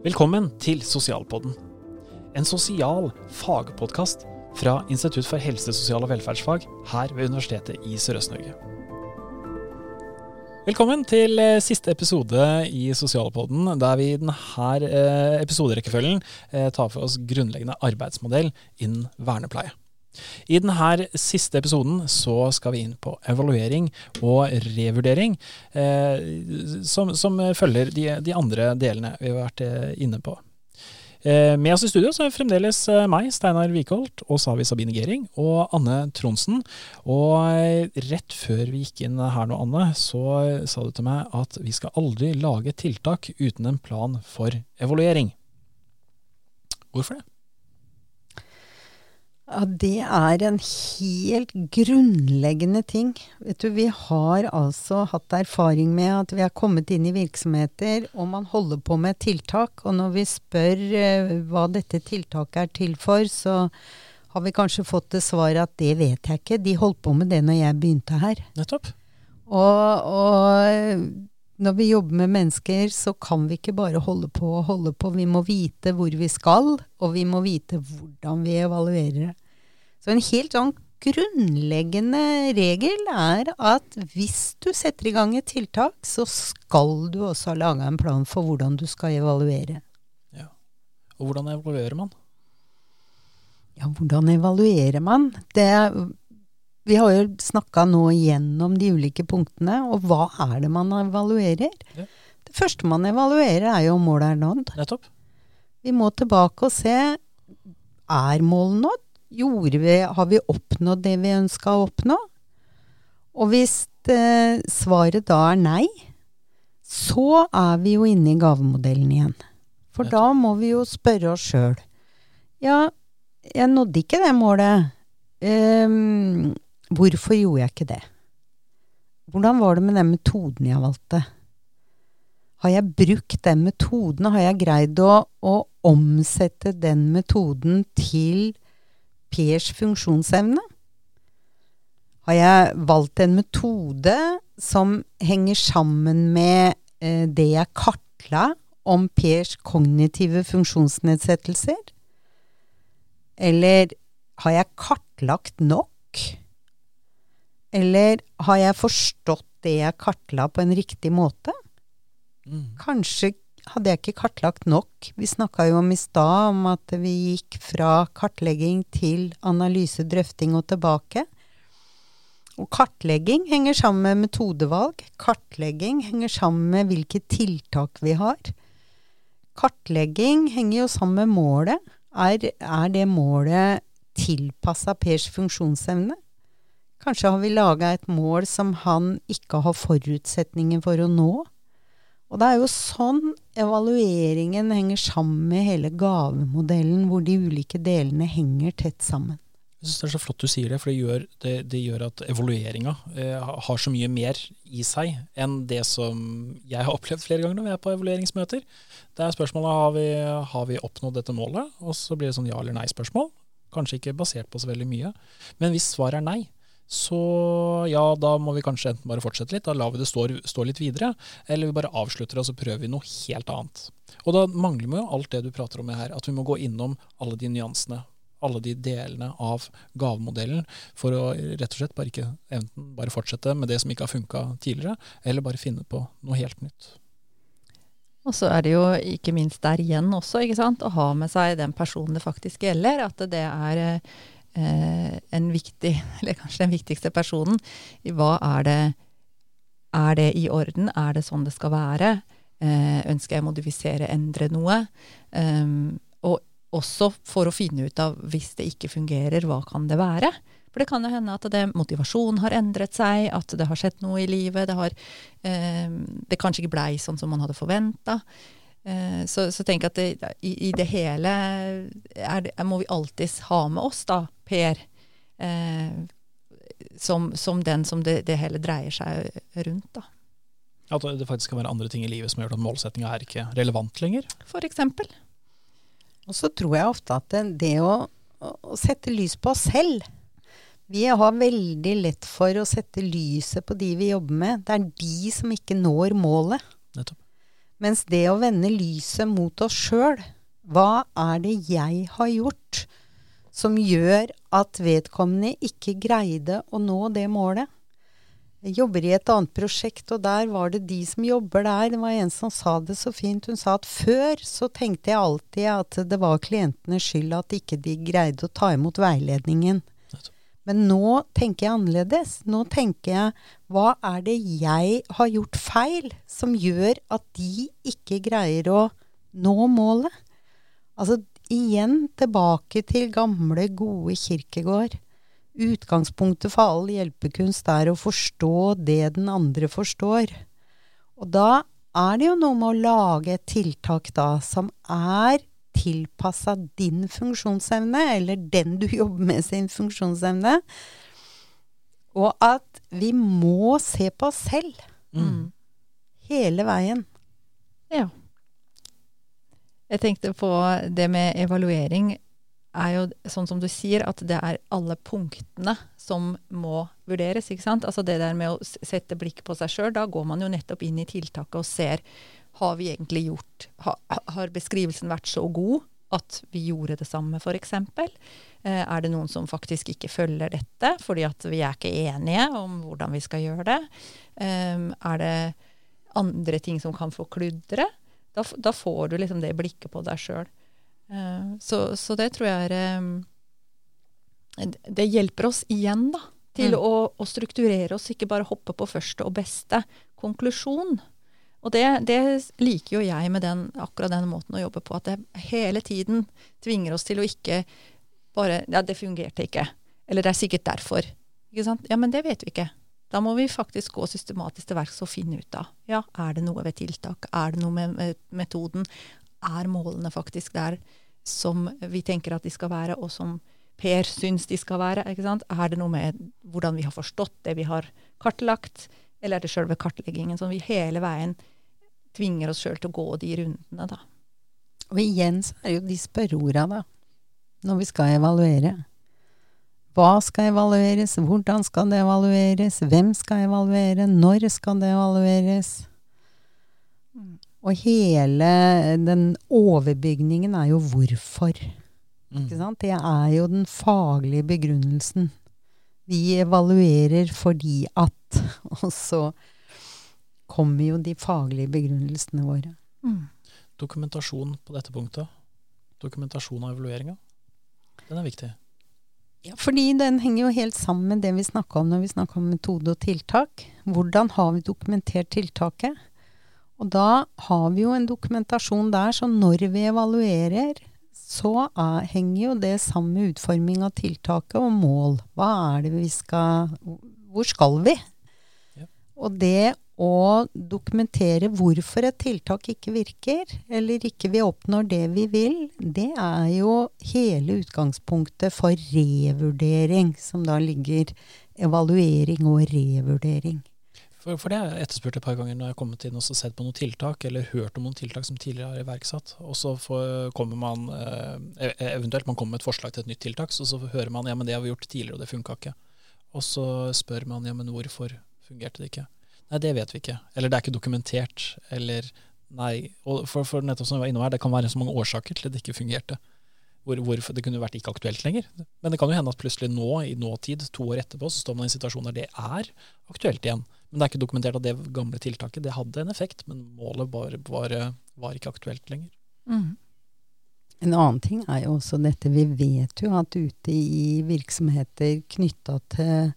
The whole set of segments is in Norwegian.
Velkommen til Sosialpodden. En sosial fagpodkast fra Institutt for helse, sosial og velferdsfag her ved Universitetet i Sørøst-Norge. Velkommen til eh, siste episode i Sosialpodden, der vi i denne eh, episoderekkefølgen eh, tar for oss grunnleggende arbeidsmodell innen vernepleie. I denne siste episoden så skal vi inn på evaluering og revurdering, eh, som, som, følger de, de, andre delene vi har vært eh, inne på. Eh, med oss i studio så er fremdeles eh, meg, Steinar Wikholt, og så har vi Sabine Gering og Anne Tronsen. Og eh, rett før vi gikk inn her nå, Anne, så sa du til meg at vi skal aldri lage tiltak uten en plan for evaluering. Hvorfor det? Ja, Det er en helt grunnleggende ting. Vet du, Vi har altså hatt erfaring med at vi har kommet inn i virksomheter og man holder på med tiltak. Og når vi spør uh, hva dette tiltaket er til for, så har vi kanskje fått det svaret at det vet jeg ikke. De holdt på med det når jeg begynte her. Nettopp. Og, og når vi jobber med mennesker, så kan vi ikke bare holde på og holde på. Vi må vite hvor vi skal, og vi må vite hvordan vi evaluerer det. Så en helt sånn grunnleggende regel er at hvis du setter i gang et tiltak, så skal du også ha laga en plan for hvordan du skal evaluere. Ja. Og hvordan evaluerer man? Ja, hvordan evaluerer man? Det, vi har jo snakka nå gjennom de ulike punktene, og hva er det man evaluerer? Ja. Det første man evaluerer, er jo om målet er nådd. Nettopp. Vi må tilbake og se er målet nådd? Vi, har vi oppnådd det vi ønska å oppnå? Og hvis det, svaret da er nei, så er vi jo inne i gavemodellen igjen. For da må vi jo spørre oss sjøl. Ja, jeg nådde ikke det målet. Um, hvorfor gjorde jeg ikke det? Hvordan var det med den metoden jeg valgte? Har jeg brukt den metoden? Har jeg greid å, å omsette den metoden til Pers funksjonsevne? Har jeg valgt en metode som henger sammen med eh, det jeg kartla om Pers kognitive funksjonsnedsettelser? Eller har jeg kartlagt nok? Eller har jeg forstått det jeg kartla på en riktig måte? Mm. Kanskje hadde jeg ikke kartlagt nok. Vi snakka jo om i stad om at vi gikk fra kartlegging til analyse, drøfting og tilbake. Og kartlegging henger sammen med metodevalg. Kartlegging henger sammen med hvilke tiltak vi har. Kartlegging henger jo sammen med målet. Er, er det målet tilpassa Pers funksjonsevne? Kanskje har vi laga et mål som han ikke har forutsetninger for å nå? Og det er jo sånn evalueringen henger sammen med hele gavemodellen, hvor de ulike delene henger tett sammen. Jeg synes Det er så flott du sier det, for det gjør, det, det gjør at evalueringa eh, har så mye mer i seg enn det som jeg har opplevd flere ganger når vi er på evalueringsmøter. Det er spørsmålet har vi, har vi oppnådd dette målet, og så blir det sånn ja eller nei-spørsmål. Kanskje ikke basert på så veldig mye. Men hvis svaret er nei, så ja, da må vi kanskje enten bare fortsette litt, da lar vi det stå, stå, litt videre, eller vi bare avslutter og så prøver vi noe helt annet. Og da mangler vi jo alt det du prater om her, at vi må gå innom alle de nyansene, alle de delene av gavemodellen, for å rett og slett bare ikke enten bare fortsette med det som ikke har funka tidligere, eller bare finne på noe helt nytt. Og så er det jo ikke minst der igjen også, ikke sant, å ha med seg den personen det faktisk gjelder. At det er eh, en viktig, eller kanskje den viktigste personen. Hva er det Er det i orden? Er det sånn det skal være? Eh, ønsker jeg å modifisere, endre noe? Um, og også for å finne ut av hvis det ikke fungerer, hva kan det være? For det kan jo hende at det, motivasjonen har endret seg, at det har skjedd noe i livet. Det, har, eh, det kanskje ikke blei sånn som man hadde forventa. Eh, så, så tenk at det, i, i, det hele det, må vi alltid ha med oss, da, Per. Eh, som, som, den som det, det, hele dreier seg rundt, da. At det faktisk kan være andre ting i livet som gjør at målsettinga er ikke relevant lenger? For eksempel. Og så tror jeg ofte at det, det å, å, sette lys på oss selv Vi har veldig lett for å sette lyset på de vi jobber med. Det er de som ikke når målet. Nettopp. Mens det å vende lyset mot oss sjøl, hva er det jeg har gjort som gjør at vedkommende ikke greide å nå det målet? Jeg jobber i et annet prosjekt, og der var det de som jobber der. Det var en som sa det så fint. Hun sa at før så tenkte jeg alltid at det var klientenes skyld at ikke de greide å ta imot veiledningen. Men nå tenker jeg annerledes. Nå tenker jeg hva er det jeg har gjort feil som gjør at de ikke greier å nå målet? Altså igjen tilbake til gamle, gode Kirkegård. Utgangspunktet for all hjelpekunst er å forstå det den andre forstår. Og da er det jo noe med å lage et tiltak da som er tilpassa din funksjonsevne, eller den du jobber med sin funksjonsevne. Og at vi må se på oss selv. Mm. Hele veien. Ja. Jeg tenkte på det med evaluering er jo sånn som du sier, at det er alle punktene som må vurderes. ikke sant? Altså det der med å sette blikket på seg sjøl, da går man jo nettopp inn i tiltaket og ser har vi egentlig gjort ha, Har beskrivelsen vært så god at vi gjorde det samme, f.eks.? Eh, er det noen som faktisk ikke følger dette fordi at vi er ikke enige om hvordan vi skal gjøre det? Eh, er det andre ting som kan forkludre? Da, da får du liksom det blikket på deg sjøl. Eh, så, så, det tror jeg er eh, Det hjelper oss igjen, da. Til mm. å, å, strukturere oss, ikke bare hoppe på første og beste konklusjon. Og det, det, liker jo jeg med den, akkurat den måten å jobbe på. At det hele tiden tvinger oss til å ikke bare Ja, det fungerte ikke. Eller det er sikkert derfor. Ikke sant? Ja, men det vet vi ikke. Da må vi faktisk gå systematisk til verks og finne ut av ja, er det noe ved tiltak, er det noe med metoden, er målene faktisk der som vi tenker at de skal være, og som Per syns de skal være? Er det noe med hvordan vi har forstått det vi har kartlagt, eller er det sjølve kartleggingen som vi hele veien tvinger oss sjøl til å gå de rundene, da? Og igjen så er det jo de spørreorda, da, når vi skal evaluere. Hva skal evalueres, hvordan skal det evalueres, hvem skal evaluere, når skal det evalueres? Og hele den overbygningen er jo hvorfor. Mm. Ikke sant? Det er jo den faglige begrunnelsen. Vi evaluerer fordi at Og så kommer jo de faglige begrunnelsene våre. Mm. Dokumentasjon på dette punktet. Dokumentasjon av evalueringa. Den er viktig. Ja, fordi den henger jo helt sammen med det vi snakka om når vi snakka om metode og tiltak. Hvordan har vi dokumentert tiltaket? Og da har vi jo en dokumentasjon der, så når vi evaluerer, så er, henger jo det sammen med utforming av tiltaket og mål. Hva er det vi skal Hvor skal vi? Ja. Og det å dokumentere hvorfor et tiltak ikke virker, eller ikke vi oppnår det vi vil, det er jo hele utgangspunktet for revurdering, som da ligger evaluering og revurdering. For, for, det har jeg etterspurt et par ganger når jeg har kommet inn og sett på noen tiltak, eller hørt om noen tiltak som tidligere er iverksatt. Og så kommer man, eh, e, e, eventuelt man kommer med et forslag til et nytt tiltak, så, så hører man ja, men det har vi gjort tidligere, og det funka ikke. Og så spør man ja, men hvorfor fungerte det ikke? Nei, det vet vi ikke. Eller det er ikke dokumentert. Eller nei. Og for, for nettopp som jeg var innom her, det kan være så mange årsaker til at det ikke fungerte. Hvor, hvorfor det kunne vært ikke aktuelt lenger. Men det kan jo hende at plutselig nå, i nåtid, to år etterpå, så står man i en situasjon der det er aktuelt igjen. Men det er ikke dokumentert at det gamle tiltaket det hadde en effekt, men målet var, var, var ikke aktuelt lenger. Mm. En annen ting er jo også dette Vi vet jo at ute i virksomheter knytta til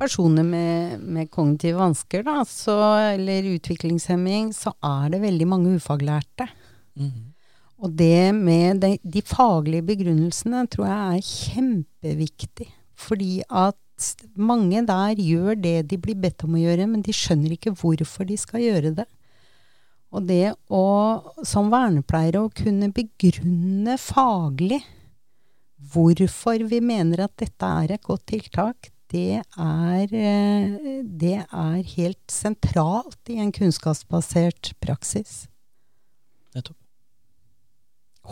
personer med, med kognitive vansker, da, så, eller utviklingshemming, så er det veldig mange ufaglærte. Mm. Og det med de, de, faglige begrunnelsene tror jeg er kjempeviktig. Fordi at mange der gjør det de blir bedt om å gjøre, men de skjønner ikke hvorfor de skal gjøre det. Og det å, som vernepleiere, å kunne begrunne faglig hvorfor vi mener at dette er et godt tiltak, det er, eh, det er helt sentralt i en kunnskapsbasert praksis. Nettopp.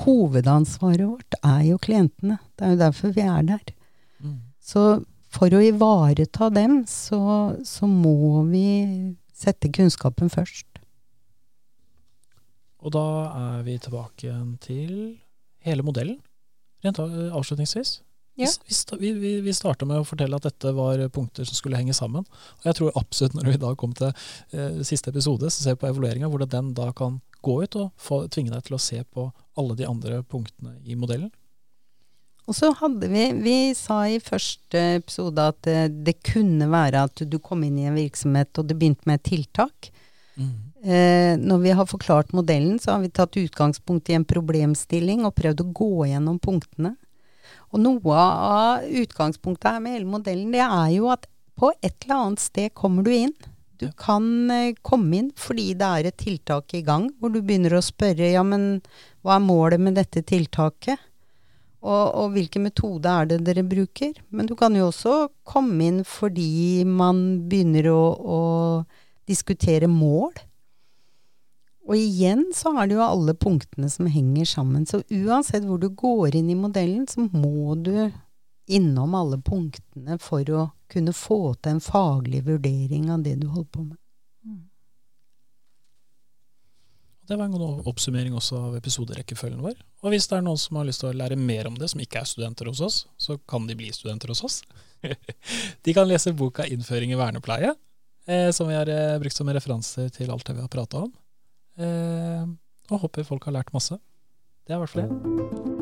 Hovedansvaret vårt er jo klientene. Det er jo derfor vi er der. Mm. Så for å ivareta dem, så, så, må vi sette kunnskapen først. Og da er vi tilbake til hele modellen, rent avslutningsvis. Ja. Vi, vi, vi starta med å fortelle at dette var punkter som skulle henge sammen. Og jeg tror absolutt når vi da kom til eh, siste episode, så ser vi på evalueringa hvordan den da kan gå ut og få, tvinge deg til å se på alle de andre punktene i modellen. Og så hadde vi Vi sa i første episode at det, kunne være at du kom inn i en virksomhet og det begynte med et tiltak. Mm. Eh, når vi har forklart modellen, så har vi tatt utgangspunkt i en problemstilling og prøvd å gå gjennom punktene. Og noe av utgangspunktet her med hele modellen, det er jo at på et eller annet sted kommer du inn. Du kan eh, komme inn fordi det er et tiltak i gang, hvor du begynner å spørre ja, men hva er målet med dette tiltaket? Og, og hvilken metode er det dere bruker? Men du kan jo også komme inn fordi man begynner å, å diskutere mål. Og igjen så er det jo alle punktene som henger sammen. Så uansett hvor du går inn i modellen, så må du innom alle punktene for å kunne få til en faglig vurdering av det du holder på med. Det var en god oppsummering også av episoderekkefølgen vår. Og hvis det er noen som har lyst til å lære mer om det, som ikke er studenter hos oss, så kan de bli studenter hos oss. de kan lese boka 'Innføring i vernepleie', eh, som vi har eh, brukt som referanse til alt det vi har prata om. Eh, og håper folk har lært masse. Det er i hvert fall det.